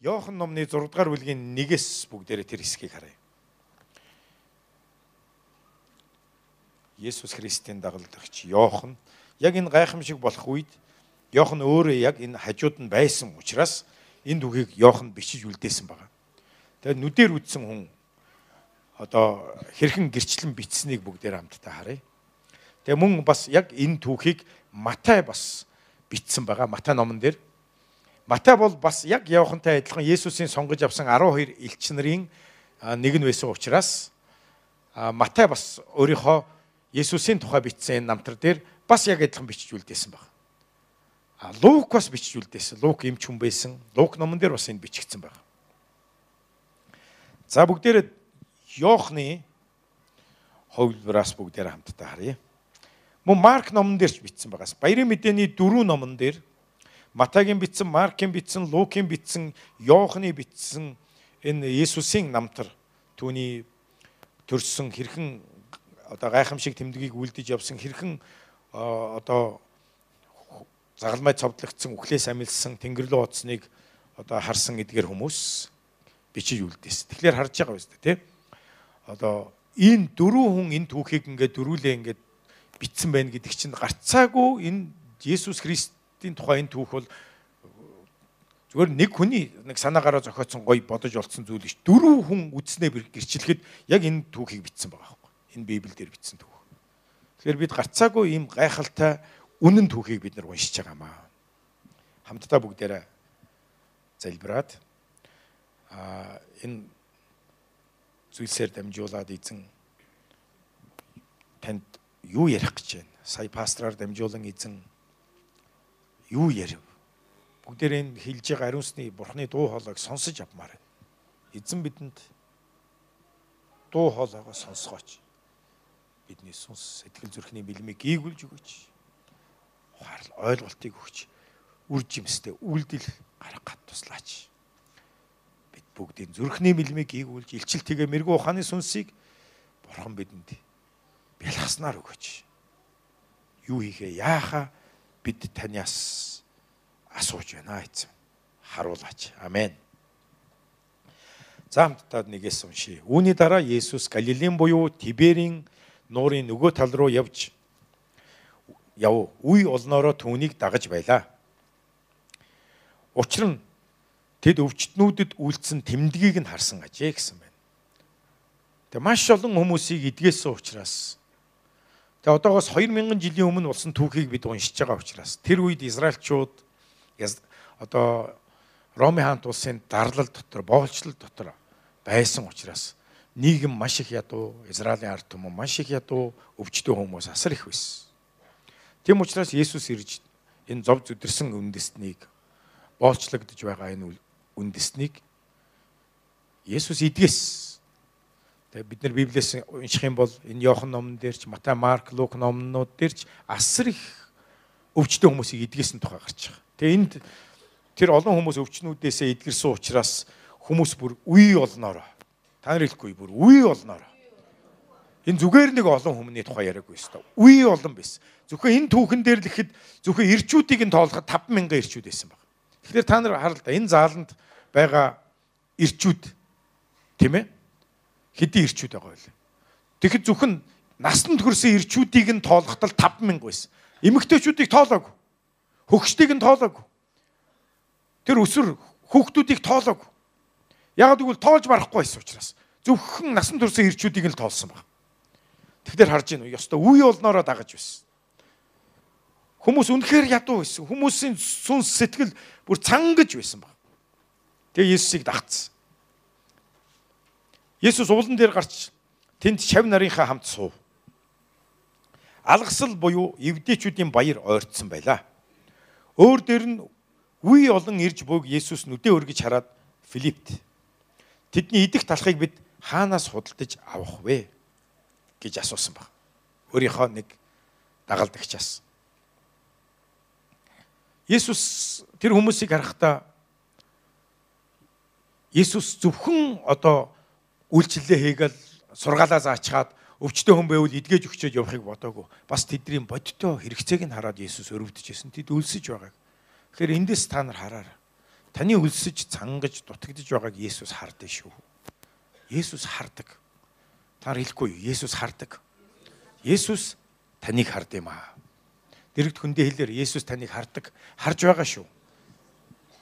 Йохан номны 6 дугаар бүлгийн 1-ээс бүгдээрээ тэр хэсгийг харъя. Есүс Христийн дагалдагч Йохан яг энэ гайхамшиг болох үед Йохан өөрөө яг энэ хажууд нь байсан учраас энэ түүхийг Йохан бичиж үлдээсэн байна. Тэгээд нүдээр үтсэн хүн одоо хэрхэн гэрчлэн бичсэнийг бүгдээр хамтдаа харъя. Тэгээ мөн бас яг энэ түүхийг Матай бас бичсэн байгаа. Матай номон дээр Матай бол бас яг явахантай адилхан Есүсийн сонгож авсан 12 элч нарын нэг нь байсан учраас Матай бас өөрийнхөө Есүсийн тухай бичсэн энэ намтар дээр бас яг адилхан бичиж үлдээсэн баг. А Лук бас бичиж үлдээсэн. Лук эмч хүн байсан. Лук номон дээр бас энэ бичигдсэн баг. За бүгдээрээ Йоохны хувилбараас бүгдээрээ хамтдаа харъя. Мөн Марк номон дээр ч бичсэн байгаас. Баярын мэдээний дөрвөн номон дээр Матагийн бичсэн, Маркийн бичсэн, Лукийн бичсэн, Йоохны бичсэн энэ Есүсийн намтар түүний төрсөн хэрхэн одоо гайхамшиг тэмдгийг үлдэж явсан хэрхэн одоо загалмай цовдлогдсон үхлээс амилсан тэнгэр рүү оцсныг одоо харсан эдгээр хүмүүс бичиж үлдээсэн. Тэгэхээр харж байгаа биз дээ тий. Одоо энэ дөрвөн хүн энэ түүхийг ингээд дөрүүлээ ингээд бичсэн байна гэдэг чинь гарцаагүй энэ Есүс Христ Христийн тухай энэ түүх бол зүгээр нэг хүний нэг санаагаараа зохиоцсон гоё бодож олцсон зүйл биш. Дөрвөн хүн үдснээ гэрчлэхэд яг энэ түүхийг бичсэн байгаа байхгүй. Энэ Библиэлд бичсэн түүх. Тэгэхээр бид гарцаагүй ийм гайхалтай үнэн түүхийг бид нар уншиж байгаамаа. Хамтдаа бүгдээрээ залбираад а энэ зүйлсээр дамжуулаад эзэн танд юу ярих гэж байна? Сая пастраар дамжуулан эзэн юу ярив? Бүгдээр энэ хэлж байгаа ариун сүнсний бурхны дуу хоолойг сонсож авмаар байна. Эзэн бидэнд дуу хоолойгоо сонсгооч. Бидний сүнс сэтгэл зүрхний бэлмийг гийгүүлж өгөөч. Ухаарл ойлголтыг өгч. Үр жимстэй үйлдэл гаргахад туслаач. Бид бүгдийн зүрхний бэлмийг гийгүүлж илчил тэгээ мэрэгүү ухааны сүнсийг бурхан бидэнд бэлгаснаар өгөөч. Юу хийхээ яахаа бид таньяас асууж байна эзэн. Харуулаач. Амен. За хамтдаа нэгээс уншия. Үүний дараа Есүс Галилийн буюу Тиберийн нуурын нөгөө тал руу явж яв. Үе олноороо түүнийг дагаж байлаа. Учир нь тэд өвчтнүүдэд үйлцсэн тэмдгийг нь харсан ажээ гэсэн байна. Тэгээ маш олон хүмүүсийг эдгээсэн учраас Тэгээ одоогоос 2000 жилийн өмнө болсон түүхийг бид уншиж байгаа учраас тэр үед Израильчууд одоо Роми хаант улсын дарлал дотор, боолчлол дотор байсан учраас нийгэм маш их ядуу, Израилийн ард түмэн маш их ядуу, өвчтөе хүмүүс асар их байсан. Тийм учраас Есүс ирж энэ зов зүдэрсэн үндэстнийг боолчлогдож байгаа энэ үндэстнийг Есүс идгээс Тэгээ бид нар Библиэс унших юм бол энэ Иохан номон дээр ч Матай, Марк, Лук номнууд дээр ч асар их өвчтөн хүмүүсийг эдгэсэн тухай гарч байгаа. Тэгээ энд тэр олон хүмүүс өвчнүүдээсээ эдгэрсэн учраас хүмүүс бүр үе олноороо. Та нар хэлэхгүй бүр үе олноороо. Энэ зүгээр нэг олон хүмүүний тухай яриаггүй өстой. Үе олон байсан. Зөвхөн энэ түүхэн дээр л ихэд зөвхөн ирчүүдийг нь тоолоход 5000 ирчүүд байсан баг. Тэгэхээр та нар харал да энэ зааланд байгаа ирчүүд тийм ээ хэдийн ирчүүд байгаа вэ? Тэгэхэд зөвхөн насанд хүрсэн ирчүүдийг нь тоолохдол 5000 байсан. Эмэгтэйчүүдийг тоолоогүй. Хөгчдийг нь тоолоогүй. Тэр өсөр хүүхдүүдийг тоолоогүй. Яг тэгвэл тоолж барахгүй байсан учраас зөвхөн насанд хүрсэн ирчүүдийг нь тоолсон баг. Тэгэхээр харж уу? Ёстой үе олноороо дагаж байсан. Хүмүүс үнэхээр ядуу байсан. Хүмүүсийн сүнс сэтгэл бүр цангаж байсан баг. Тэгээ Есүсийг дагцсан. Есүс уулан дээр гарч тэнд шав нарынхаа хамт суув. Алгасал буюу евдээчүүдийн баяр ойртсон байлаа. Өөр дээр нь үе олон ирж буйг Есүс нүдээ өргөж хараад Филиппт тэдний идэх талхыг бид хаанаас худалдаж авах вэ гэж асуусан баг. Өөрийнхөө нэг дагалдагчаас. Есүс тэр хүмүүсийг харахтаа Есүс зөвхөн одоо үйлчлэлээ хийгээл сургаалаа заачаад өвчтөе хүн байвал эдгэж өгчөөд явахыг бодоагүй. Бас тэдний бодиттой хэрэгцээг нь хараад Есүс өрөвдөж байсан. Тэд өлсөж байгааг. Тэгэхээр эндээс та нар хараарай. Таны өлсөж, цангаж, дутагдж байгааг Есүс хардсан шүү. Есүс хардаг. Та нар хэлэхгүй юу? Есүс хардаг. Есүс таныг хард юм аа. Дэрэгд хүндээ хэлээр Есүс таныг хардаг. Харж байгаа шүү.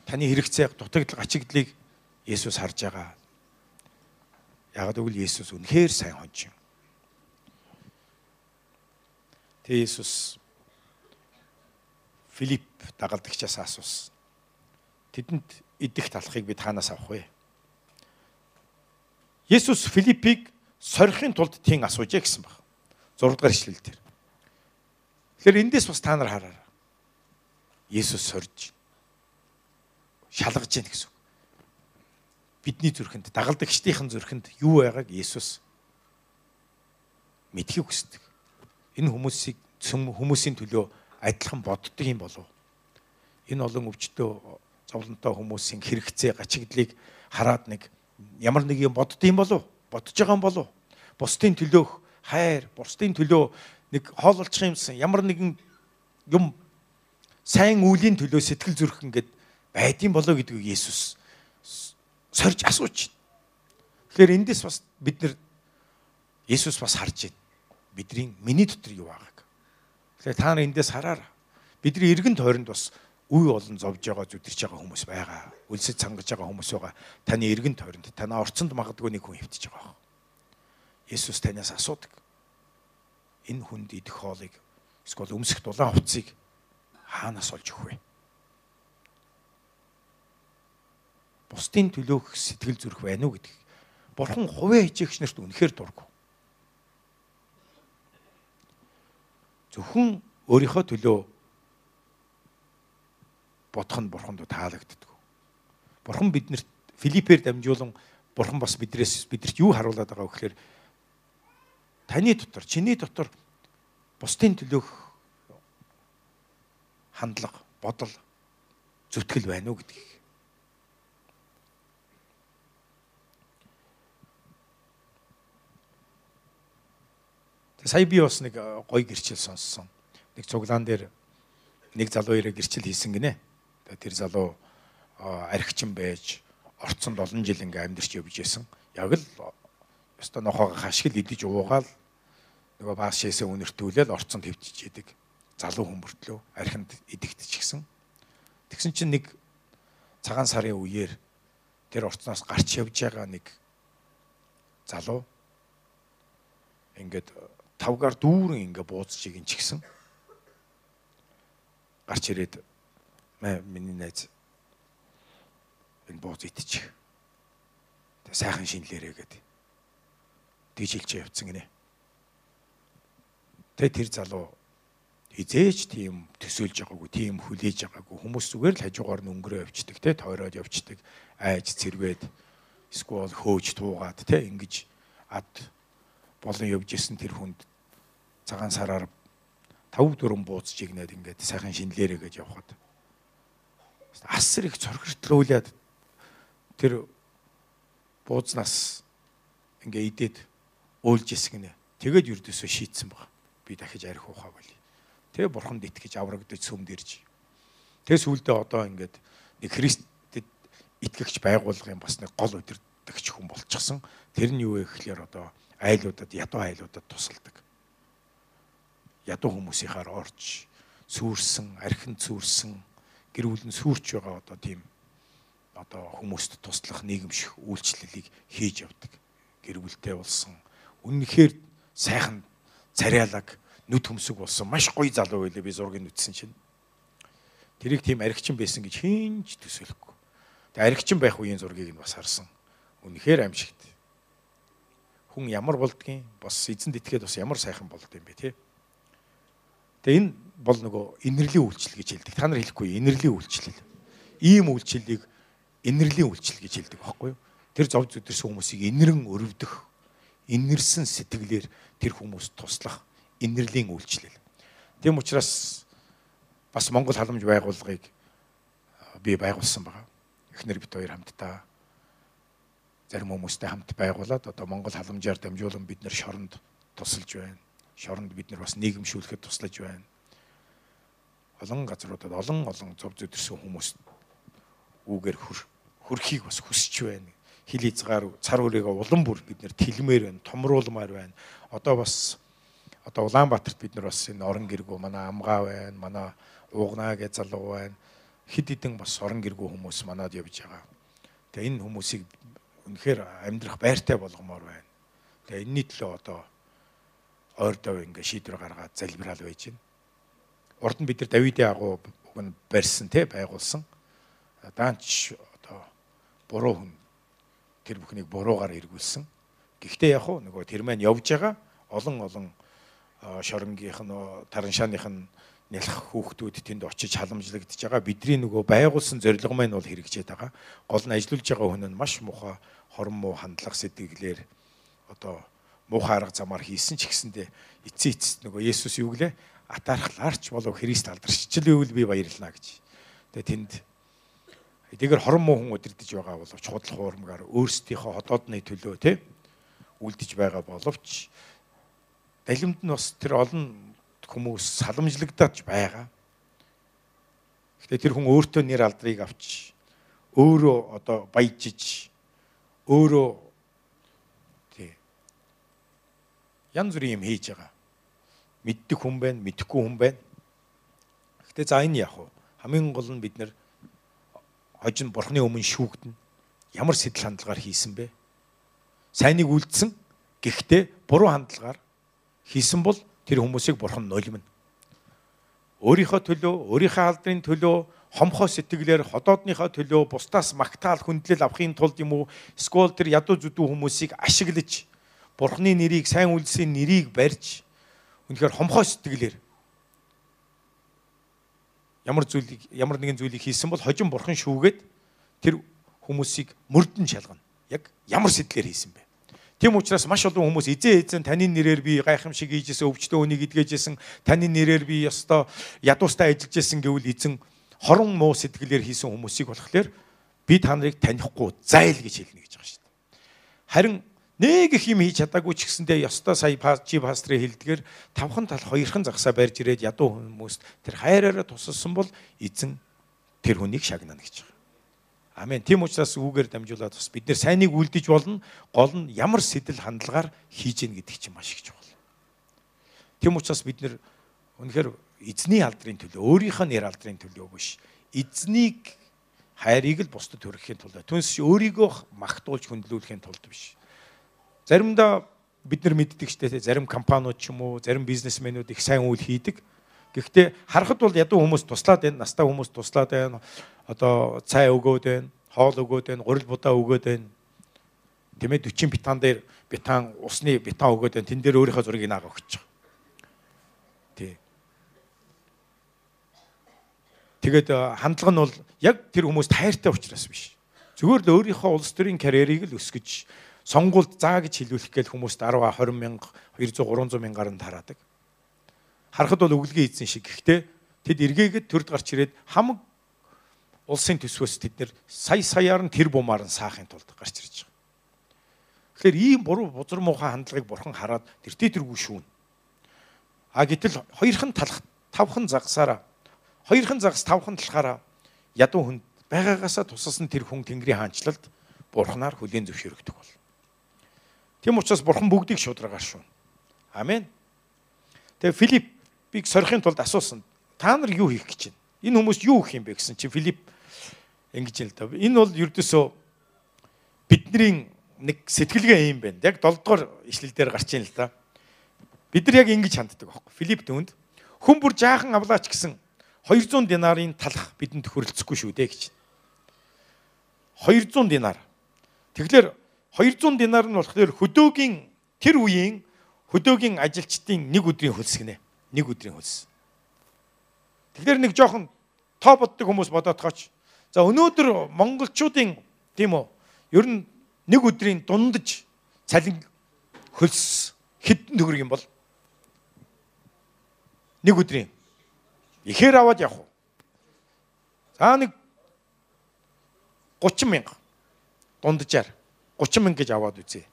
Таны хэрэгцээ, дутагдал, гачигдлыг Есүс харж байгаа. Ягд үгүй Есүс үнэхээр сайн хончин. Тэ Есүс Филипп дагалдагчаас асуусан. Тэдэнд идэх талхыг бид хаанаас авах вэ? Есүс Филиппийг сорихын тулд тийм асуужээ гэсэн баг. 6 дугаар ишлэл дээр. Тэгэхээр эндээс бас та нар хараарай. Есүс сорж шалгаж яах гэсэн. Бидний зүрхэнд дагалдагчдын зүрхэнд юу байгааг Есүс мэдхийг хүсдэг. Энэ хүмүүсийг хүмүүсийн төлөө адилхан боддог юм болов. Энэ олон өвчтөө зовлонтой хүмүүсийн хэрэгцээ гачигдлыг хараад нэг ямар нэг юм бодд юм болов бодож байгаа юм болов бусдын төлөөх хайр бусдын төлөө нэг хоололчих юмсан ямар нэгэн юм сайн үлийн төлөө сэтгэл зүрх ингээд байдсан болоо гэдгийг Есүс сорж асууж. Тэгэхээр эндээс бас бид нар Есүс бас харж байна. Бидний миний дотор юу байгааг. Тэгэхээр та нар эндээс хараарай. Бидний эргэн тойронд бас үе олон зовж байгаа зүдэрч байгаа хүмүүс байгаа. Үлсэж цангаж байгаа хүмүүс байгаа. Таны эргэн тойронд танаа орцонд магадгүй нэг хүн хөвтөж байгаа. Есүс танаас асуудаг. Энэ хүнд идэх хоолыг эсвэл өмсөх дулаан хувцсыг хаанаас олж өгөх вэ? Бусдын төлөөх сэтгэл зүрх байна уу гэдэг. Бурхан хувийн хичээгч нарт үнэхээр дургу. Зөвхөн өөрийнхөө төлөө бодох нь бурханд таалагддаг. Бурхан биднэрт Филиппээр дамжуулан бурхан бас бидрээс бидэрт юу харуулад байгаа вэ гэхээр таны дотор, чиний дотор бусдын төлөөх хандлага, бодол, зүтгэл байна уу гэдгийг. Сая би бас нэг гоё гэрчил сонссон. Нэг цуглаан дээр нэг залуу ирээ гэрчил хийсэн гинэ. Тэр залуу архичин байж орцонд олон жил ингээм амьдарч явж исэн. Яг л өстө нохоогоо хашгил идэж уугаал нөгөө бааш шээсээ үнэртүүлэл орцонд хөвчиж идэг. Залуу хүн мөртлөө архинд идэгдчихсэн. Тэгсэн чинь нэг цагаан сарын үеэр тэр орцноос гарч явж байгаа нэг залуу ингээд тавгаар дүүрэн ингээ бууцчих ин ч гисэн гарч ирээд миний найз энэ бууз идчих. Тэг сайхан шинлээрээ гэдэг. Дижилж явцсан гинэ. Тэг тэр залуу хизээч тийм төсөөлж байгаагүй, тийм хүлээж байгаагүй хүмүүс зүгээр л хажуугаар нь өнгөрөө явцдаг, тэ тойроод явцдаг, айж цэрвээд сквол хөөж туугаад тэ ингэж ад болон явж исэн тэр хүнд цагаан сараар тав дөрөн бууз чигнээд ингээд сайхан шинлээрээ гэж явхад асар их цорхиртлуулаад тэр буузнаас ингээ идээд уйлж эсгэнэ. Тэгээд юрдөөсөө шийтсэн баг. Би дахиж арх ухаа болъё. Тэгээ бурханд итгэж аврагдаж сүмд ирж. Тэгээ сүулдэ одоо ингээд нэг Христэд итгэгч байгуулгын бас нэг гол удирдагч хүн болчихсон. Тэр нь юу вэ гэхлээр одоо айлуудад ядуу айлуудад тусалдаг. Ядуу хүмүүсийнхаар орж сүрсэн, архинд сүрсэн гэр бүл нь сүрч байгаа одоо тийм одоо хүмүүст туслах нийгэмших үйлчлэлийг хийж явдаг. Гэр бүлтэй болсон үнэхээр сайхан царайлаг нүд хөмсөг болсон маш гоё залуу байлээ би зургийг үтсэн чинь. Тэрийг тийм архичин байсан гэж хинж төсөөлөхгүй. Тэгээ архичин байх үеийн зургийг нь бас харсан. Үнэхээр аимшигт. Хүн ямар болдгийг бас эзэнд итгээд бас ямар сайхан болд юм бэ те. Тэгээ энэ бол нөгөө инэрлийн үйлчлэл гэж хэлдэг. Та нар хэлэхгүй инэрлийн үйлчлэл. Ийм үйлчлэлийг инэрлийн үйлчлэл гэж хэлдэг байхгүй юу? Тэр зов зүдэрсэн хүмүүсийг инэрэн өрөвдөх, инэрсэн сэтгэлээр тэр хүмүүст туслах инэрлийн үйлчлэл. Тэм учраас бас Монгол халамж байгууллагыг би байгуулсан байгаа. Эхнэр бид хоёр хамтдаа зарим хүмүүстэй хамт байгуулад одоо Монгол халамжаар дамжуулан бид нэр шоронд тусалж байна шоронд бид нар бас нийгэмшүүлэхэд туслаж байна. Олон газруудад олон олон зов зүдэрсэн хүмүүс үгээр хөрхийг бас хүсэж байна. Хил хязгаар цар үрээгээ улам бүр бид нэр тэлмээр байна, томруулмаар байна. Одоо бас одоо Улаанбаатарт бид нар бас энэ орон гэргүү манай амгаа байна, манай уугнаа гэж залуу байна. Хид хідэн бас орон гэргүү хүмүүс манад явж байгаа. Тэгээ энэ хүмүүсийг үнэхээр амьдрах байртай болгомоор байна. Тэгээ энэний төлөө одоо ойрдоо ингээ шийдвэр гаргаад залбирал байж байна. Урд нь бид нар Давидын агуу барьсан те байгуулсан. Даанч одоо буруу хүн тэр бүхнийг буруугаар эргүүлсэн. Гэхдээ яг нөгөө тэр маань явж байгаа олон олон шоронгийнх нь тараншааных нь нялх хүүхдүүд тэнд очиж халамжлагдж байгаа. Бидний нөгөө байгуулсан зорилго маань бол хэрэгжээд байгаа. Гол нь ажиллаж байгаа хүн нь маш муухай хорон муу хандлах сэтгэлээр одоо муухай арга замаар хийсэн ч гэсэндээ эцсийн эцэст нөгөө Есүс юу гэлээ? Атаархлаарч болов Христ алдаршчлээвэл би баярлнаа гэж. Тэгээ тэнд эдгээр хорон муу хүн өдөрдөж байгаа боловч худал хуурмгаар өөрсдийнхөө ходоодны төлөө тий үлдэж байгаа боловч далимд нь бас тэр олон хүмүүс саламжлагдаж байгаа. Гэхдээ тэр хүн өөртөө нэр алдрыг авч өөрөө одоо баяжиж өөрөө тий янз бүрийн юм хийж байгаа. Мэддэг хүн байна, мэдхгүй хүн байна. Гэхдээ за энэ яг уу хамгийн гол нь бид нэр хожин бурхны өмнө шүүгдэн ямар сэтэл хандлагаар хийсэн бэ? Сайныг үлдсэн. Гэхдээ буруу хандлагаар хийсэн бол тэр хүмүүсийг бурхан нулимна. Өөрийнхөө төлөө, өөрийнхөө алдрын төлөө хомхоо сэтгэлээр ходоодныхоо төлөө бусдаас магтаал хүндлэл авахын тулд юм уу скол тэр ядуу зүдүү хүмүүсийг ашиглаж бурхны нэрийг сайн үлсийн нэрийг барьж үнэхээр хомхоо сэтгэлээр ямар зүйлийг ямар нэгэн зүйлийг хийсэн бол хожим бурхан шүүгээд тэр хүмүүсийг мөрдөн шалгана. Яг ямар сэтгэлээр хийсэн бэ? Тийм учраас маш олон хүмүүс эзэн эзэн таны нэрээр би гайхамшиг хийжсэн өвчтөө үнийг эдгэжсэн таны нэрээр би ёстой ядуустай ажиллаж исэн гэвэл эзэн хорон муу сэтгэлээр хийсэн хүмүүсийг болохоор би та нарыг танихгүй зайл гэж хэлнэ гэж байгаа шүү дээ. Харин нэг их юм хийж чадаагүй ч гэсэндээ ёстой сая чи пастрын хэлдгээр тавхан тал хоёрхан загсаа барьж ирээд ядуу хүмүүст тэр хайраараа тусалсан бол эзэн тэр хүнийг шагнана гэж байгаа. Амен. Тийм учраас үүгээр дамжуулаад бас бид нэр сайныг үлдэж болно. Гол нь ямар сэтэл хандлагаар хийж гин гэдэг чинь маш их чухал. Тийм учраас бид нэр үнэхээр эзний алдрын төлөө өөрийнхөө нэр алдрын төлөө биш. Эзнийг хайрыг л бусдад төрөхийн тулд түнс өөрийгөө магтуулж хөндлүүлэхийн тулд биш. Заримдаа бид нар мэддэг ч тийм зарим компаниуд ч юм уу зарим бизнесмэнүүд их сайн үйл хийдэг. Гэхдээ харахад бол ядуу хүмүүс туслаад байна, настай хүмүүс туслаад байна одоо цай өгөөд байна, хоол өгөөд байна, гурил будаа өгөөд байна. Тэмээ 40 бетан дээр бетан усны бетан өгөөд байна. Тэн дээр өөрийнхөө зургийг наага өгч байгаа. Тий. Тэгээд хандлага нь бол яг тэр хүмүүс тайртай учраас биш. Зүгээр л өөрийнхөө улс төрийн карьерийг л өсгөж сонгуульд заа гэж хэлүүлэх гээл хүмүүст 10 20 мянга 200 300 мянгаар нь тараадаг. Харахад бол өглөгийн эзэн шиг. Гэхдээ тэд эргээгээд төрд гарч ирээд хамаг улсын төсвөөс тэд нэр сая саяар нь тэр бумаар нь саахын тулд гарч ирж байгаа. Тэгэхээр ийм буруу бузар муухай хандлагыг бурхан хараад тэртээ тэргүй шүүн. А гэтэл хоёрхан талах тавхан загсаараа хоёрхан загас тавхан талахаараа ядуу хүнд байгаагаасаа тусалсан тэр хүн Тэнгэрийн хаанчлалд бурханаар хүлийн зөвшөөрөгдөх бол. Тийм учраас бурхан бүгдийг шударгаар шүүн. Амен. Тэгээ Филиппийг сорихын тулд асуусан. Та нар юу хийх гэж байна? Энэ хүмүүс юу гэх юм бэ гэсэн чи Филипп ингэж л да. Энэ бол ердөөсөө бидний нэг сэтгэлгээ юм байна. Яг 7 дугаар ишлэл дээр гарч ийн л да. Бид нар яг ингэж ханддаг байхгүй. Филипп түнд хүн бүр жаахан авлаач гэсэн 200 динарын талах бидэнд хөрөлцөхгүй шүү дээ гэж. 200 динар. Тэгэхээр 200 динар нь болохоор хөдөөгийн тэр үеийн хөдөөгийн ажилчдын нэг өдрийн хөлс гинэ. Нэг өдрийн хөлс. Тэгэхээр нэг жоохон тоо боддог хүмүүс бодоод тооч За өнөөдөр монголчуудын тийм үү ер нь нэг өдрийн дундаж цалин хөлс хэдэн төгрөг юм бол нэг өдрийн ихээр аваад явах уу? За нэг 30 мянга дунджаар 30 мянга гэж аваад үзье.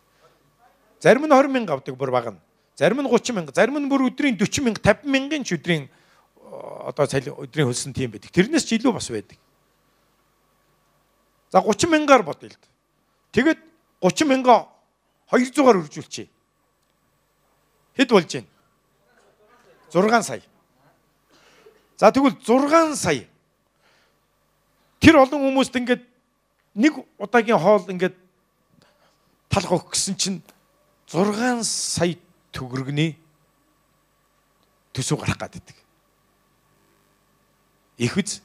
Зарим нь 20 мянга авдаг бүр баг нь. Зарим нь 30 мянга, зарим нь бүр өдрийн 40 мянга, 50 мянган ч өдрийн одоо цалин өдрийн хөлсөн тийм байдаг. Тэрнээс ч илүү бас байдаг. За 30 мянгаар бодъё л. Тэгэд 30 мянга 200-аар үржүүлчихье. Хэд болж байна? 6 сая. За тэгвэл 6 сая. Тэр олон хүмүүст ингээд нэг удаагийн хоол ингээд талах өгөх гэсэн чинь 6 сая төгрөгний төсөв гарах гаддаг. Их үз.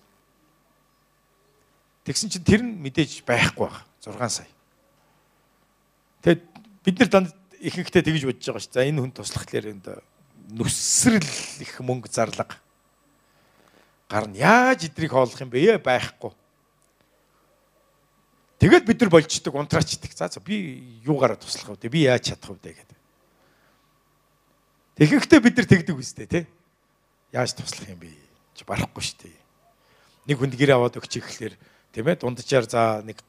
Тэгсэн чинь тэр нь мэдээж байхгүй баг. 6 сая. Тэгэд бид нар данд ихэнхдээ тэгж бодож байгаа ш. За энэ хүн туслахлаар энэ нүсрэл их мөнгө зарлага гарна. Яаж эдрийг хооллох юм бэ? Байхгүй. Тэгэл бид нар болждаг, унтраачдаг. За за би юугаараа туслах вэ? Би яаж чадах вэ гэдэг. Тэгэхдээ бид нар тэгдэг үстэй тий. Яаж туслах юм бэ? Чи барахгүй шүү дээ. Нэг хүнд гэр аваад өгчих гэхлээр тийм ээ дунджаар за нэг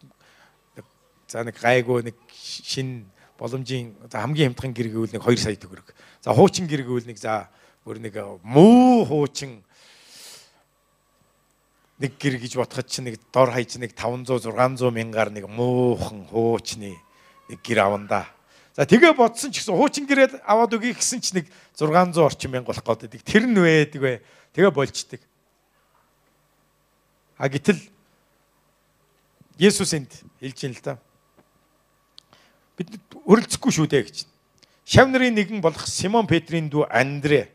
за нэг гайгүй нэг шин боломжийн за хамгийн хямдхан гэр гэвэл нэг 2 сая төгрөг. За хуучин гэр гэвэл нэг за бүр нэг муу хуучин нэг гэр гэж бодоход чи нэг дор хаяж нэг 500 600 мянгаар нэг муухан хуучны нэг гэр авандаа. За тэгээ бодсон ч гэсэн хуучин гэрээ аваад өгье гэсэн чи нэг 600 орчим мянга болох байдаг. Тэр нь байдаг вэ? Тэгээ болчдөг. А гэтэл Есүс энд хэлж ин л та бид өрөлцөхгүй шүү дээ гэж. Шав нарын нэгэн болох Симон Петрийн дүү Андрэ.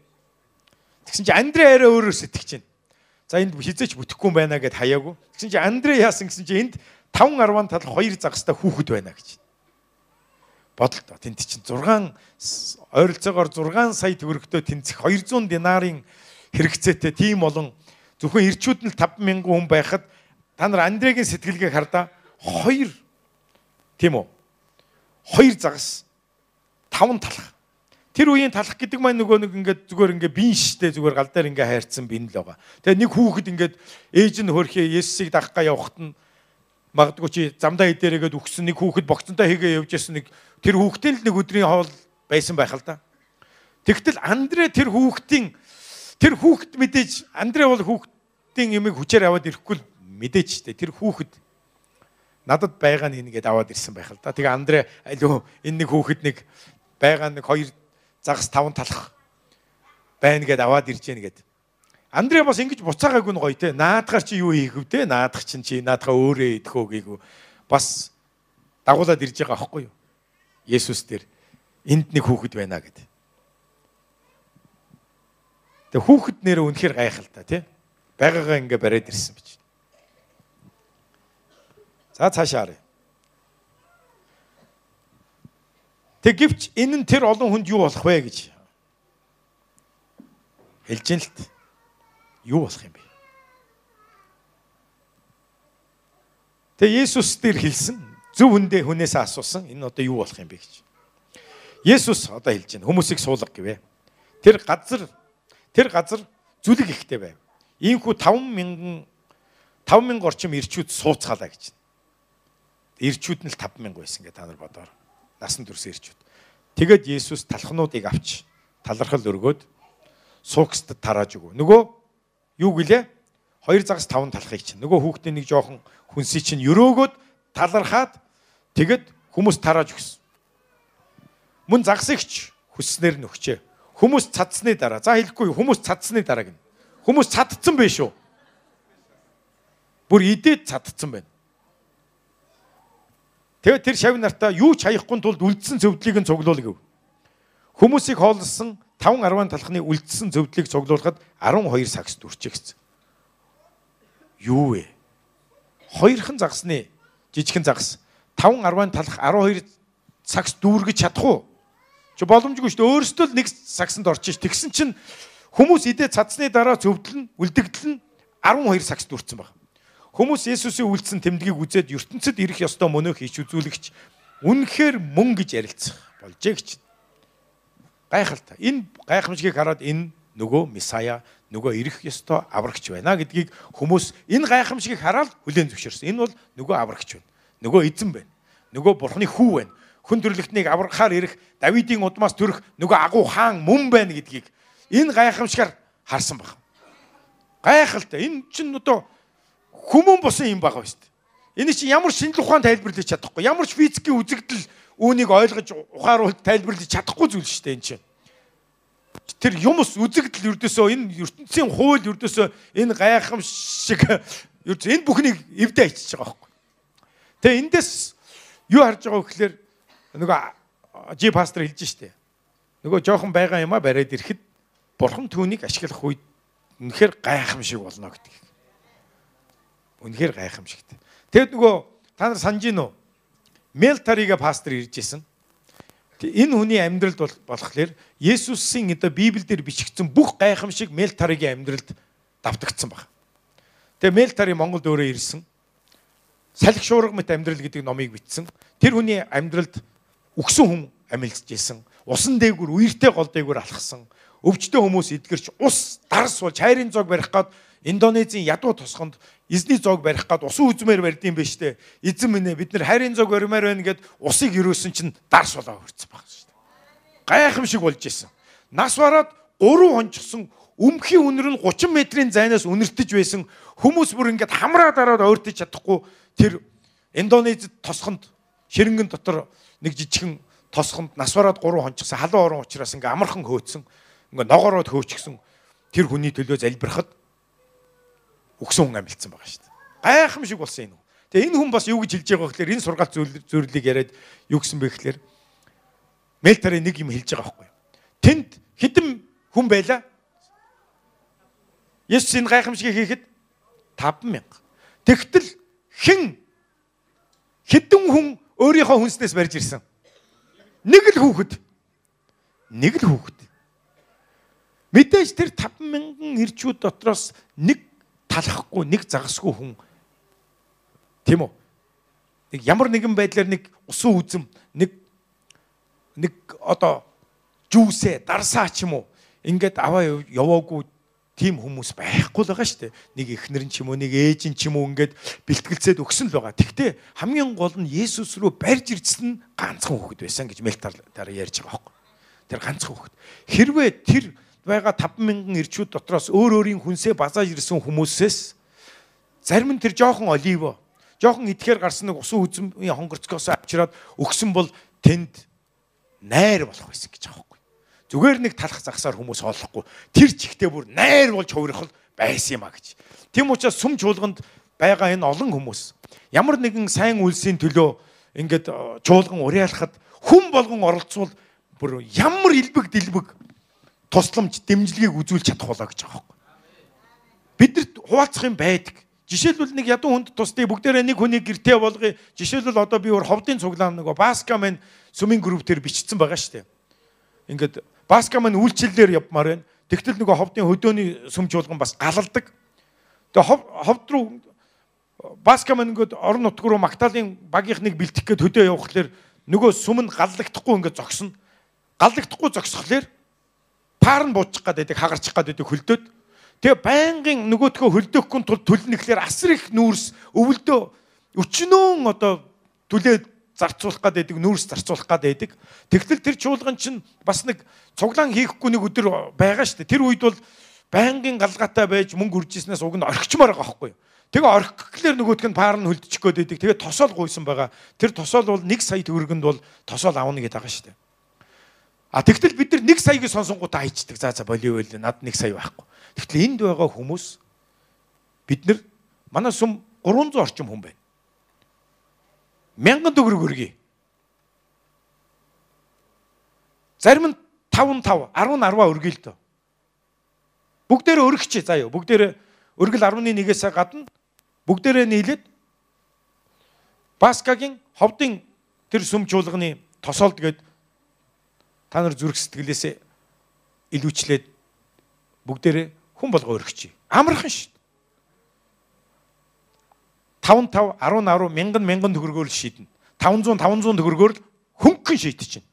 Тэгсэн чинь Андрэ арай өөрөөр сэтгэж байна. За энд хизээч бүтэхгүй юм байна гэд хаяагүй. Тэгсэн чинь Андрэ яасан гэсэн чинь энд 5 10 тал 2 загастай хүүхэд байна гэж. Бодолтой. Тэнд чинь 6 ойролцоогоор 6 сая төгрөгтөө тэнцэх 200 динарын хэрэгцээтэй тийм олон зөвхөн ирчүүд нь 5000 хүн байхад та нар Андрегийн сэтгэлгээг хардаа 2 тийм үү хоёр загас таван талах. Тэр үеийн талах гэдэг маань нөгөө нэг ингээд зүгээр ингээд бин штэй зүгээр гал дээр ингээд хайрцсан бин л байгаа. Тэгээ нэг хүүхэд ингээд ээж нь хөрхөө Есүсийг дагахгаа явахт нь магадгүй чи замдаа идээрээгээд өгсөн нэг хүүхэд богцонтой хийгээ явж ясан нэг тэр хүүхдээ л нэг өдрийн хоол байсан байх л да. Тэгтэл Андре тэр хүүхдийн тэр хүүхэд мэдээж Андре бол хүүхдийн ямиг хүчээр аваад ирэхгүй л мэдээж штэ тэр хүүхэд надад байгаа нь ингээд аваад ирсэн байх л да. Тэгээ Андре алуу энэ нэг хүүхэд нэг байгаа нэг хоёр загас таван талах байна гэд аваад ирж гэнэ гэд. Андре бас ингэж буцаагаагүй нь гоё те. Наадахаар чи юу хийх вэ те? Наадах чинь чи наадахаа өөрөө идэхөө гээгүй. Бас дагуулад ирж байгаа аахгүй юу? Есүс дээр энд нэг хүүхэд байна гэд. Тэгээ хүүхэд нэрээ үнэхээр гайхалтай тий. Байгаагаа ингээ бариад ирсэн бич. За цаашаа. Тэг гівч энэ нь тэр олон хүнд юу болох вэ гэж хэлж ин л т. Юу болох юм бэ? Тэг Есүс дээр хэлсэн зөв хүндээ хүнээс асуусан энэ одоо юу болох юм бэ гэж. Есүс одоо хэлж байна. Хүмүүсийг суулга гэвэ. Тэр газар тэр газар зүлэг ихтэй байв. Ийхүү 5 мянган 5 мянга орчим ирчүүд сууцгаалаа гэж ирчүүд нь л 5000 байсан гэ та нар бодоор. Насан турш ирчүүд. Тэгэд Есүс талхнуудыг авч талархал өргөөд суукстад тарааж өгөө. Нөгөө юу гэлээ? Хоёр загас таван талхыг чинь. Нөгөө хүүхдээ нэг жоохон хүнсий чинь өрөөгөөд талархаад тэгэд хүмүүс тарааж өгсөн. Мөн загсагч хүсснээр нь өгчээ. Хүмүүс цадсны дараа. За хэлэхгүй хүмүүс цадсны дараа гин. Хүмүүс цадцсан байх шүү. Бүр идээд цадцсан байна. Тэгээд тэр шавь нартаа юу ч хаяхгүй тулд үлдсэн зөвдлийг нь цуглуул гэв. Хүмүүсийг хооллсон 5 10 талхны үлдсэн зөвдлийг цуглуулхад 12 сагс дүрчээ гэсэн. Юу вэ? Хоёрхан загсны жижигхэн загс 5 10 талх 12 сагс дүүргэж чадах уу? Чи боломжгүй шүү дээ. Өөрөөсөө л нэг сагсанд орчих. Тэгсэн чинь хүмүүс идэ цацсны дараа зөвдөл нь үлдэгдэл нь 12 сагс дүрцэн байна. Хүмүүс Есүсийн үйлдэлсэн тэмдгийг үзээд ертөнцид ирэх ёстой мөнөө хийж үзүүлэгч үнэхээр мөн гэж ярилцах болжээ гэж. Гайхалтай. Энэ гайхамшигыг хараад энэ нөгөө Месая нөгөө ирэх ёстой аврагч байна гэдгийг хүмүүс энэ гайхамшигыг хараад хүлээн зөвшөөрсөн. Энэ бол нөгөө аврагч байна. Нөгөө эзэн байна. Нөгөө бурхны хүү байна. Хүн төрлөختнийг аврахаар ирэх Давидын удмаас төрөх нөгөө агуу хаан мөн байна гэдгийг энэ гайхамшигаар харсан баг. Гайхалтай. Энэ чинь одоо Хүмүүн бусан юм байгаа шүү дээ. Энэ чинь ямар шинжлэх ухаан тайлбарлаж чадахгүй, ямар ч физикийн үзэгдэл үүнийг ойлгож ухааруулж тайлбарлаж чадахгүй зүйл шүү дээ энэ чинь. Тэр юмс үзэгдэл өрдөөсөө энэ ертөнцийн хууль өрдөөсөө энэ гайхамшиг ердөө энэ бүхнийг эвдээ ичиж байгаа байхгүй. Тэгээ эндээс юу харж байгаа вэ гэхээр нөгөө жи пастор хэлж штэ. Нөгөө жоохон байгаа юм а бариад ирэхэд бурхан түүнийг ашиглах үед үнэхээр гайхамшиг болно гэдэг. Үнэхээр гайхамшигтэй. Тэгэд нөгөө та нар санаж гин үү? Мелтарига пастор ирж исэн. Энэ хүний амьдралд болохоор Есүсийн одоо Библиэлд бичигдсэн бүх гайхамшиг Мелтаригийн амьдралд давтагдсан баг. Тэгээ Мелтари Монголд өөрөө ирсэн. Салхи шуурга мэт амьдрал гэдэг номыг бичсэн. Тэр хүний амьдралд үгсэн хүн амилзж исэн. Усан дээгүр үертэй гол дээгүр алхсан. Өвчтөе хүмүүс эдгэрч ус дарс болж хайрын зог барих гад Индонезийн ядуу тосгонд эзний зог барих гад усан үзмээр барьдсан байж тээ. Эзэн минь ээ бид нар хайрын зог баримаар байна гэд усыг өрөөсөн чинь дарс болоо хөрцөн баг шүү дээ. Гайхамшиг болж исэн. Нас бараад 3 хончсон өмхийн үнэр нь 30 метрийн зайнаас үнэртэж байсан хүмүүс бүр ингээд хамраа дараад ойртож чадахгүй тэр Индонезид тосгонд ширэнгэн дотор нэг жижигхэн тосгонд нас бараад 3 хончсон халуун орон учраас ингээд амархан хөөцсөн ингээд ногоороод хөөчихсөн тэр хүний төлөө залбирахад өгсөн хүн амилцсан байгаа шүү дээ. Гайхамшиг болсон энэ. Тэгээ энэ хүн бас юу гэж хэлж байгаа гэхээр энэ сургаалт зөвлөлийг яриад юу гэсэн бэ гэхээр Мелтарын нэг юм хэлж байгаа байхгүй. Тэнд хэдэн хүн байла? Есүс энэ гайхамшигыг хийхэд 5000. Тэгтэл хэн хэдэн хүн өөрийнхөө хүнснээс барьж ирсэн? Нэг л хүүхэд. Нэг л хүүхэд. Мэдээж тэр 5000 ирчүүд дотроос нэг талахгүй нэг загасгүй хүн тийм үү нэг ямар нэгэн байдлаар нэг усан үзэм нэг нэг одоо жүүсээ дарсаа ч юм уу ингээд аваа яваагүй тийм хүмүүс байхгүй л байгаа шүү дээ. Нэг эхнэр нь ч юм уу, нэг ээж нь ч юм уу ингээд бэлтгэлцээд өгсөн л байгаа. Тэгтээ хамгийн гол нь Есүс рүү барьж ирсэн ганцхан хүүхэд байсан гэж мэлтар дараа ярьж байгаа байхгүй. Тэр ганцхан хүүхэд. Хэрвээ тэр байгаа 5000 ирчүүд дотроос өөр өөрийн хүнсээ базааж ирсэн хүмүүсээс зарим нь тэр жоохон оливо жоохон идэхээр гарсан нэг усан үзмийн хонгорцгоос авчираад өгсөн бол тэнд найр болох байсан гэж байхгүй. Зүгээр нэг талах загсаар хүмүүс олохгүй. Тэр чихтэй бүр найр болж хувирах байсан юм а гэж. Тэм учраас сүм чуулганд байгаа энэ олон хүмүүс ямар нэгэн сайн үйлсийн төлөө ингээд э, чуулган уриалахад хүн болгон оролцвол бүр ямар илбэг дэлбэг тусламж дэмжлэгийг үзүүлж чадах болоо гэж байгаа юм. Бидэрт хуваалцах юм байдаг. Жишээлбэл нэг ядуу хүнд тусдыг бүгдээрээ нэг хүний гэртээ болгоё. Жишээлбэл одоо би өөр ховдын цуглаан нөгөө Баскамен сүмийн групп дээр бичсэн байгаа шүү дээ. Ингээд Баскамен үйлчлэлээр явмаар байна. Тэгтэл нөгөө ховдын хөдөөний сүм чуулган бас галалдаг. Тэгээ хов ховд руу Баскамен ингээд орон нутг руу Магдалины багийнхныг бэлтэх гээд хөдөө явхлаэр нөгөө сүм нь галлагдахгүй ингээд зогсно. Галлагдахгүй зогсхолоор паар нь буучих гад байдаг хагарчих гад байдаг хөлдөөд тэгээ байнгын нөгөөдхөө хөлдөөхгүй тул төлнөхлөөр асар их нүүрс өвөлдөө өчнөөн одоо түлээ зарцуулах гад байдаг нүүрс зарцуулах гад байдаг тэгтэл тэр чуулган чинь бас нэг цуглаан хийхгүй нэг өдөр байгаа шүү дээ тэр үед бол байнгын галгаатай байж мөнгө үржижснээс уг нь орхичмаар байгаа байхгүй юу Тэгээ орхиглаар нөгөөтг нь паар нь хөлдөчих гээд байдаг. Тэгээ тосоол гуйсан байгаа. Тэр тосоол бол 1 сая төгрөгөнд бол тосоол авна гэдэг байгаа шүү дээ. А тэгтэл бид нар нэг саяг сонсонгуудаа хайчдаг. За за болио байл над нэг сая байхгүй. Тэгтэл энд байгаа хүмүүс бид нар манай сүм 300 орчим хүн байна. Мянган төгрөг өргөе. Зарим нь 5 5 10 10 өргөе л дөө. Бүгдээрээ өргөч заа юу. Бүгдээрээ өргөл 11-ээс гадна бүгдээрээ нийлээд Баскагийн ховдын тэр сүм чуулганы тосоолд гээд та нар зүрх сэтгэлээсээ илүүчлээд бүгдээрээ хүн болго өргөчий. Амархан шүү. 5 5 10 10 мянган мянган төгрөгөөр шийднэ. 500 500 төгрөгөөр хөнгөн шийдэж чинь.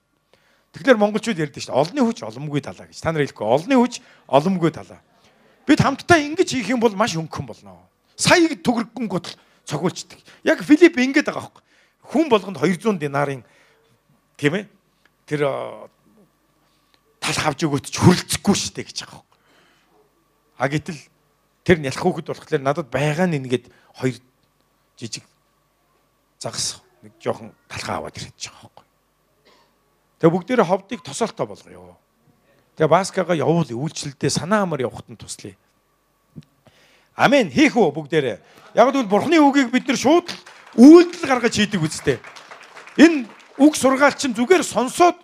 Тэгэхээр монголчууд ярьдаг шүү. Олны хүч оломгүй талаа гэж. Та нар хэлэхгүй. Олны хүч оломгүй талаа. Бид хамтдаа ингэж хийх юм бол маш хөнгөн болно. Саяг төгрөггөн гутал цогуульчдаг. Яг Филипп ингэж байгаа байхгүй. Хүн болгонд 200 динарын тийм ээ тэр тал авч өгөөд ч хүрлцэхгүй шүү дээ гэж байгаа юм. А гэтэл тэр нялх хөөхд болохоор надад байгаа нь ингээд хоёр жижиг загас нэг жоохон талхаа аваад ирээд байгаа байхгүй. Тэгээ бүгдээрээ ховдыг тосолтоо болгоё. Тэгээ Баскага явуул үйлчлэлдээ санаа амар явахад нь туслая. Амен. Хийх үү бүгдээрээ. Яг л Бурхны үгийг бид нар шууд үйлдэл гаргаж хийдэг үстэй. Энэ үг сургаалч нь зүгээр сонсоод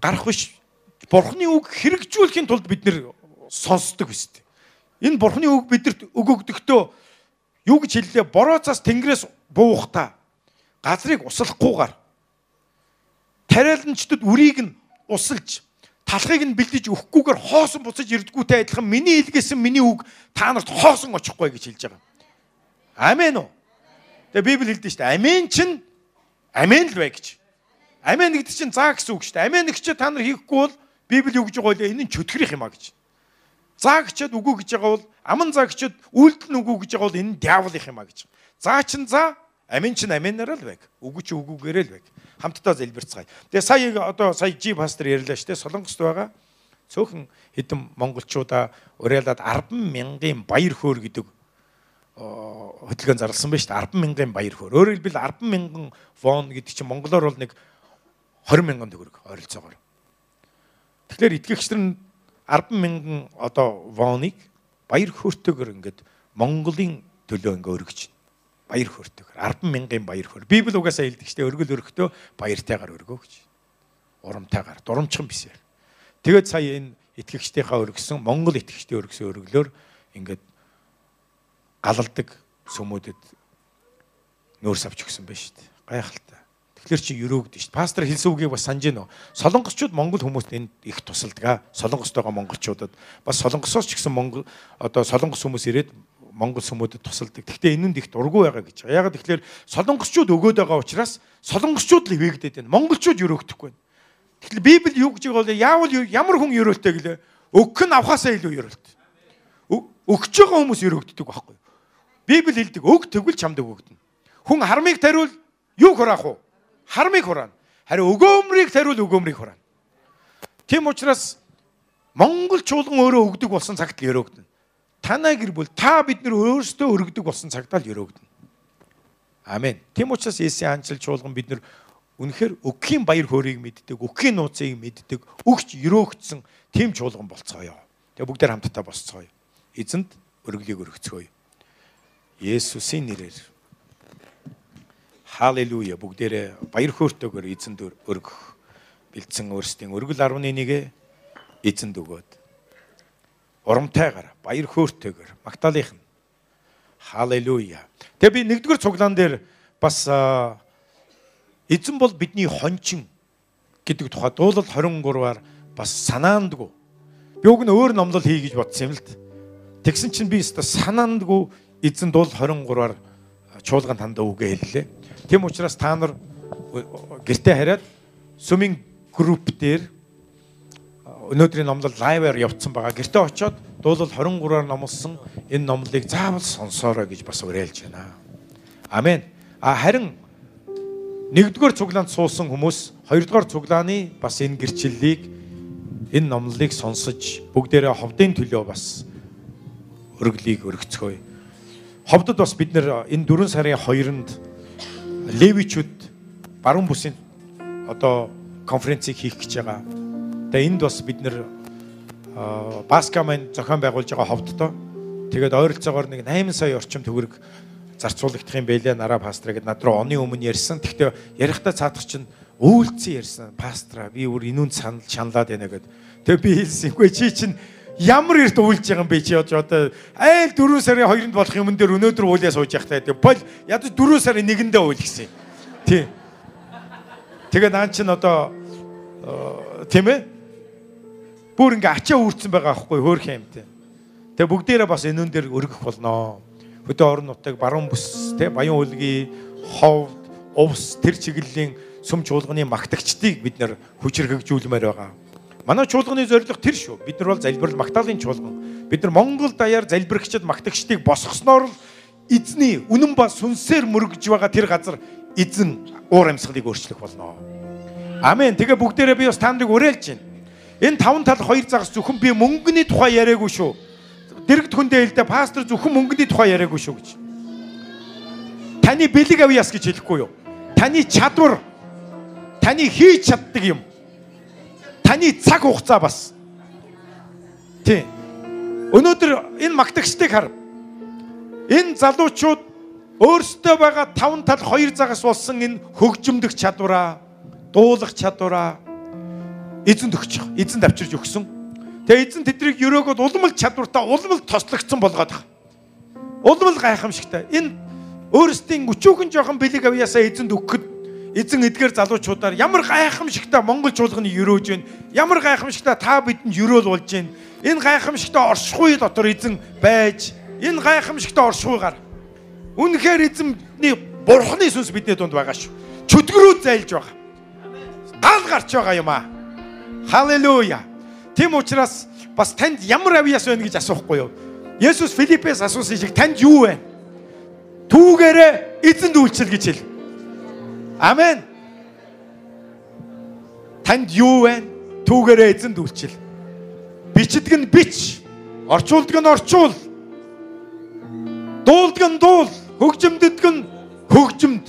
гарах биш. Бурхны үг хэрэгжүүлэхийн тулд бид нэр сонсдог үстэй. Энэ Бурхны үг бидэрт өгөгдөгтөө юу гэж хэллээ? Борооцоос тэнгэрээс буухта газрыг услахгүйгээр тариаланчдад үрийг нь усалж талхыг нь бэлдэж өгөхгүйгээр хоосон буцаж ирдгүүтэй адилхан миний илгээсэн миний үг та нарт хоосон очихгүй гэж хэлж байгаа. Амен уу? Тэгээ Библи хэлдэг шүү дээ. Амен чин амен л бай гэж. Амен гэдэг чинь заа гэсэн үг шүү дээ. Амен гэж та нар хийхгүй бол Библи юу гэж байгаа вэ? Энэ нь чөтгөрөх юм а гэж. Заа гэчээд үгүй гэж байгаа бол аман заа гэчээд үйлдэл нь үгүй гэж байгаа бол энэ нь диаволын юм а гэж. Заа чин заа Амин чин аминаар л байг. Үгүй чи үгүйгээр л байг. Хамтдаа залбирцгаая. Тэгээ сая одоо сая жи пастор ярьлаа штэ Солонгост байгаа цөөхөн хэдэн монголчуудаа уриалаад 10 мянган баяр хөөр гэдэг хөдөлгөөн зарласан байна шүү дээ 10 мянган баяр хөөр. Өөрөөр хэлбэл 10 мянган вон гэдэг чинь монголоор бол нэг 20 мянган төгрөг ойролцоогоор. Тэгэхээр итгэгчдэр нь 10 мянган одоо воныг баяр хөөртэйгээр ингээд Монголын төлөө ингээд өргөж байна баяр хөөртэйгээр 10 мянган баяр хөөр. Библи угаасаа хэлдэг штэ өргөл өргөхдөө баяртайгаар өргөө гэж. Урамтайгаар, дурамчхан бисээр. Тэгээд сая энэ итгэгчдийнхаа өргөсөн Монгол итгэгчдийн өргөсөн өргөлөөр ингээд галалдаг сүмүүдэд нөөс авч өгсөн байна дээ. Гайхалтай. Тэгэхээр чи өрөөгдөн шүү дээ. Пастор хэлсэн үгийг бас санаж гинөө. Солонгосчууд Монгол хүмүүст энд их тусалдаг. Солонгост байгаа монголчуудад бас солонгосоос ч гэсэн Монгол одоо солонгос хүмүүс ирээд Монгол сүмүүдэд тусалдаг. Гэхдээ энэнд их дургүй байгаа гэж. Яг тэгэхээр солонгосчууд өгөөд байгаа учраас солонгосчууд л ивэгдээд байна. Монголчууд өрөөгдөхгүй байна. Тэгэхээр Библи юу гэж байгаа вэ? Яавал ямар хүн өрөөлтэй гэлээ? Өгөх нь авахаасаа илүү өрөөлтэй. Өгч байгаа хүмүүс өрөөгддөг байхгүй юу? Библи хэлдэг өг тэгвэл чамд өгөгдөнө. Хүн хармыг тариул юу хураах вэ? Хармыг хураана. Харин өгөөмрийг тариул өгөөмрийг хураана. Тийм учраас Монгол чуулган өөрөө өгдөг болсон цагт л өрөөгдөнө танай гэр бүл та бид нар өөрсдөө өргөдөг болсон цагтаа л өрөөгдөн. Амен. Тэм учраас Есүсийн анчил чуулган бид нар үнэхээр өгөхийн баяр хөөргийг мэддэг, өгөхийн нууцыг мэддэг, өгч өрөөгдсөн тэм чуулган болцгоё. Тэгээ бүгдээр хамтдаа босцгоё. Эзэнд өргөлийг өргөцгөөе. Есүсийн нэрээр. Халелуя. Бүгдээрээ баяр хөөртэйгээр эзэнд өргөх бэлдсэн өөрсдийн өргөл 11-гээ эзэнд өгөөд урамтайгаар баяр хөөртэйгээр Магдалийнх нь халелуя. Тэгээ би нэгдүгээр цуглаан дээр бас эзэн бол бидний хончин гэдэг тухай дуулал 23-аар бас санаандгүй. Би уг нь өөр номлол хий гэж бодсон юм л д. Тэгсэн чинь би өстө санаандгүй эзэн дуулал 23-аар чуулган тандаа үгээ хэллээ. Тэм учраас та нар гэртээ хараад сүмийн групп дээр өнөөдрийн номлол лайваар явцсан байгаа. Гэртээ очиод дуулал 23-аар номлосон энэ номлыг заавал сонсоорой гэж бас уриалж байна. Амен. А харин нэгдүгээр цуглаанд суусан хүмүүс хоёрдугаар цуглааны бас энэ гэрчлэлийг энэ номлыг сонсож бүгдээрээ ховдын төлөө бас өргөлийг өргөцгөөе. Ховдод бас бид нэр энэ 4 сарын 2-нд левичүүд баруун бүсийн одоо конференцийг хийх гэж байгаа. Тэгээ энд бас бид нэр Баскамын зохион байгуулж байгаа ховдтой. Тэгээд ойролцоогоор нэг 8 сая орчим төгрөг зарцуулагдах юм байлээ нараа пастор гэд над руу оны өмнө ярьсан. Гэхдээ ярихдаа цаадах чинь үйлцэн ярьсан. Пастора би өөр инүүн санал шаналаад байна гэд. Тэгээ би хэлсэнгүй чи чинь ямар эрт үйлж байгаа юм бэ чи одоо айл 4 сарын 2-нд болох юм дээр өнөөдөр уулаа сууж явахтай. Тэгээ бол ядаж 4 сарын 1-ндээ уйл гэсэн. Тий. Тэгээ нaan чин одоо тийм ээ бүр ингээ ачаа үүрцэн байгаа аахгүй хөөх юмтэй. Тэгээ бүгдээрээ бас энүүн дээр өргөх болноо. Хөдөө орон нутаг, баруун бүс, тэ баян үлгий, ховд, увс тэр чиглэлийн сүм чуулганы магтагчдыг бид нэр хүчрхэгжүүлмээр байгаа. Манай чуулганы зорилго тэр шүү. Бид нар бол залбирал магтаалын чуулган. Бид нар Монгол даяар залбирагчид магтагчдыг босгосноор л эзний үнэн ба сүнсээр мөргөж байгаа тэр газар эзэн уур амьсгалыг өөрчлөх болно. Амен. Тэгээ бүгдээрээ би бас таамдыг уриалж байна. Энэ таван тал хоёр загас зөвхөн би мөнгөний тухай яриаггүй шүү. Дэрэгд хүндээ хэлдэ пастор зөвхөн мөнгөний тухай яриаггүй шүү гэж. Таны бэлэг авьяас гэж хэлэхгүй юу? Таны чадвар, таны хийж чаддаг юм. Таны цаг хугацаа бас. Тий. Өнөөдөр энэ магтагчдыг хар. Энэ залуучууд өөрсдөө байгаа таван тал хоёр загас болсон энэ хөгжимдөх чадвараа, дуулах чадвараа эзэнд өгч, эзэнд авчирж өгсөн. Тэгээ эзэн тэднийг өрөөгөөд улмал чадвартаа улмал тослогдсон болгоод байгаа. Улмал гайхамшигтай. Энэ өөрсдийн өчүүхэн жоохон бэлэг авьяасаа эзэнд өгөхөд эзэн эдгээр залуучуудаар ямар гайхамшигтай монгол чуулганы өрөөж байна. Ямар гайхамшигтай та бидэнд өрөөл болж байна. Энэ гайхамшигтай оршихуй дотор эзэн байж энэ гайхамшигтай оршихуйгаар үнэхээр эзэмний бурхны сүнс бидний дунд байгаа шүү. Чөтгөрөө зайлж байгаа. Гал гарч байгаа юм аа. Халелуя. Тэм учраас бас танд ямар авьяас байна гэж асуухгүй юу? Есүс Филиппээс асуусан шиг танд юу вэ? Түүгээрээ эзэнд үйлчил гэж хэл. Амен. Танд юу вэ? Түүгээрээ эзэнд үйлчил. Бичдэг нь бич. Орчуулдаг нь орчуул. Дуулдаг нь дуул. Хөгжимдөд нь хөгжимд.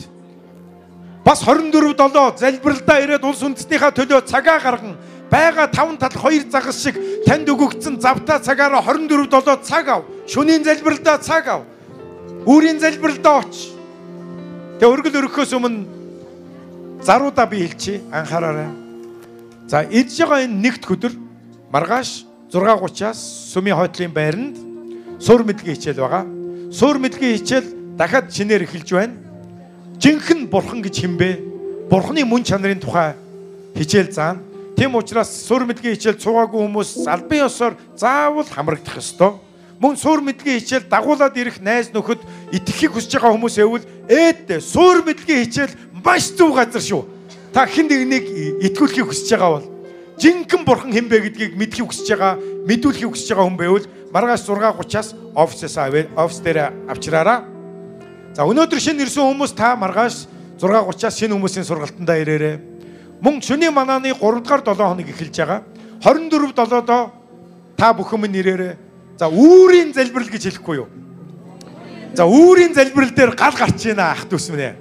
Бас 24 7 залбиралдаа ирээд улс үндэстнийхаа төлөө цагаа гарган байгаа таван тал хоёр загас шиг танд өгөгдсөн завтаа цагаараа 24 7 цаг ав. Шөнийн залбиралдаа цаг ав Үүрийн залбиралдаа оч. Тэгээ өргөл өргөхөөс өмнө заруудаа би хэлчихье. Анхаараарай. За идж байгаа энэ нэгд өдөр маргааш 6:30-аас Сүмийн хойтлын байранд суур мэдлэгийн хичээл байгаа. Суур мэдлэгийн хичээл дахиад шинээр эхэлж байна. Жинхэнэ бурхан гэж хэмбэ? Бурханы мөн чанарын тухай хичээл заана. Тэм учраас суур мэдлэгийн хичээл цугаагүй хүмүүс албан ёсоор заавал хамрагдах ёстой мөн суур мэдлэгийн хичээл дагуулад ирэх найз нөхөд итгэхийг хүсэж байгаа хүмүүс эвэл ээдтэй суур мэдлэгийн хичээл маш зөв газар шүү. Та хэн нэгнийг итгүүлэхийг хүсэж байгаа бол жинхэнэ бурхан хэн бэ гэдгийг мэдхийг хүсэж байгаа, мэдүүлэхийг хүсэж байгаа хүн байвал маргааш 6:30-аас офисээс авъя, офис дээр авчраараа. За өнөөдөр шинэ ирсэн хүмүүс та маргааш 6:30-аас шинэ хүмүүсийн сургалтандаа ирээрэй. Мөн шөнийн манааны 3 дугаар 7 хоног эхэлж байгаа. 24 7-доо та бүхэн минь ирээрэй За үүрийн залбирал гэж хэлэхгүй юу? За үүрийн залбирал дээр гал гарч ийна ах дүүс минь.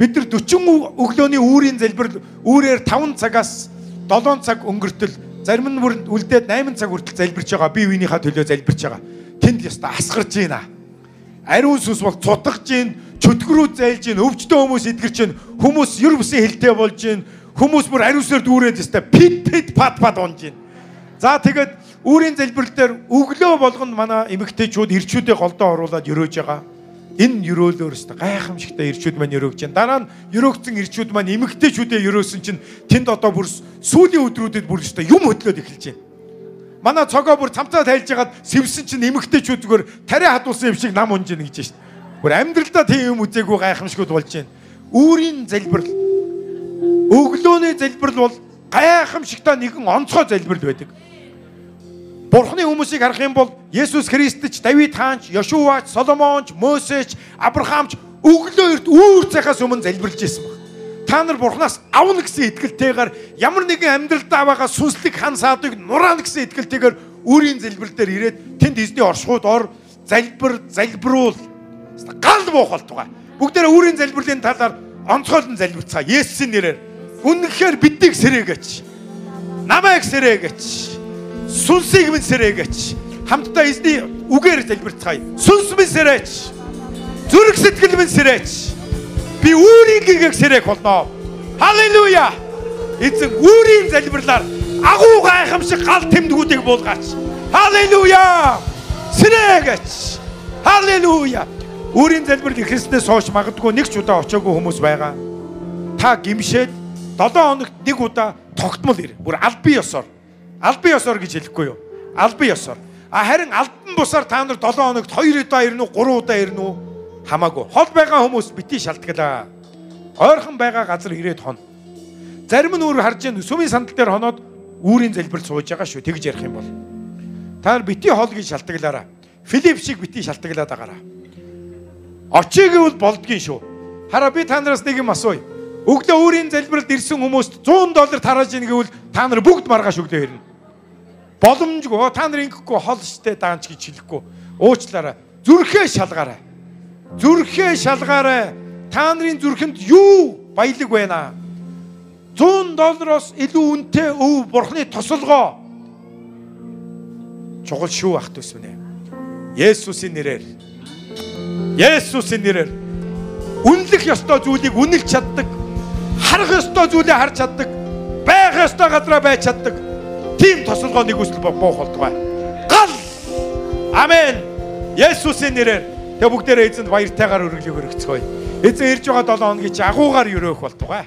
Бид нар 40 өглөөний үүрийн залбирал үүрээр 5 цагаас 7 цаг өнгөртөл зарим нь бүр үлдээд 8 цаг хүртэл залбирч байгаа. Би үеийнхаа төлөө залбирч байгаа. Тэнд яста асгарч ийна. Ариун сүнс бол цутгаж ийн, чөтгөрөө зайлж ийн, өвчтөө хүмүүс эдгэрч ийн, хүмүүс ер бүсийн хилтэй болж ийн, хүмүүс бүр ариун сүнсээр дүүрээд яста пит пит пат пат унж ийн. За тэгээд Үүрийн залбирал дээр өглөө болгонд манай эмэгтэйчүүд ирчүүдээ голдоо оруулаад өрөөж байгаа. Энэ өрөөлөөр өстө гайхамшигтай ирчүүд маань өрөөгч байна. Дараа нь өрөөгцөн ирчүүд маань эмэгтэйчүүдээ өрөөсөн чинь тэнд одоо бүр сүүлийн өдрүүдэд бүр өстө юм хөдлөөд эхэлж байна. Манай цогоо бүр цамцаа тайлж хагаад сэвсэн чинь эмэгтэйчүүд зүгээр тариа хадуулсан юм шиг нам унж ийн гэж байна. Бүр амьдралдаа тийм юм үзээгүй гайхамшгууд болж байна. Үүрийн залбирал өглөөний залбирал бол гайхамшигтай нэгэн онцгой залбирал байдаг. Бурхны хүмүүсийг харах юм бол Есүс Христч, Давид хаанч, Йошуач, Соломонч, Мосеч, Авраамч өглөө эрт үүр цахаас өмнө залбирлж байсан баг. Та нар Бурханаас авна гэсэн итгэлтэйгээр ямар нэгэн амьдралдаа байгаа сүнслэг хан саадыг нураана гэсэн итгэлтэйгээр өөрийн залбирал дээр ирээд тэнд эзний оршихуйд ор залбир, залбируул гал буухалт байгаа. Бүгдээрээ өөрийн залбирлын талаар онцгойлон залбирцгаа Есүсийн нэрээр. Үнэхээр биднийг сэрээгээч. Намайг сэрээгээч сүнсийг минь сэрээгээч. Хамтдаа эзний үгээр залбирцгаая. Сүнс минь сэрээч. Зүрх сэтгэл минь сэрээч. Би үүрийн гэгээг сэрээх болно. Халелуя. Эзэн үүрийн залбирлаар агуу гайхамшиг гал тэмдгүүдийг буулгаач. Халелуя. Сэрээгээч. Халелуя. Үүрийн залбирал Христнээс хойш магадгүй нэг ч удаа очоогүй хүмүүс байгаа. Та гимшээд 7 хоногт нэг удаа тогтмол ир. Бүр албан ёсоор Албан ёсоор гэж хэлэхгүй юу? Албан ёсоор. А харин албан бусаар та нар 7 хоногт 2 удаа ирнэ үү, 3 удаа ирнэ үү? Хамаагүй. Хол байгаа хүмүүс бити шалтгаалаа. Ойрхон байгаа газар ирээд хон. Зарим нь өөр харж ийн сүмийн сандал дээр хоноод үүрийн залбирал сууж байгаа шүү. Тэгж ярих юм бол. Та нар бити хол гэж шалтгаалаараа. Филипп шиг бити шалтгаалаад байгаараа. Очиг гэвэл болдгийн шүү. Хараа би та нараас нэг юм асууя. Өглөө өөрийн залбиралд ирсэн хүмүүст 100 доллар тарааж ийн гэвэл та нар бүгд маргааш өглөө ирнэ боломжгүй. Та нар ингэхгүй хол штэ даанч гэж хэлэхгүй. Уучлаарай. Зүрхээ шалгаарай. Зүрхээ шалгаарай. Та нарын зүрхэнд юу баялаг байна? 100 доллароос илүү үнэтэй өв бурхны тосолгоо. Чухал шүү ах төсвнэ. Есүсийн нэрээр. Есүсийн нэрээр. Үнэлэх ёстой зүйлийг үнэлж чаддаг, харах ёстой зүйлээ харж чаддаг, байх ёстой газараа байж чаддаг. Тийм тосолгоо нэгүсэл буух болтугай. Гал! Амен. Есүсийн нэрээр тэг бүгдээрээ эзэнд баяртайгаар өргөлөг өргөцгөөе. Эзэн ирж байгаа 7 хоногийн чи агуугаар өрөөх болтугай.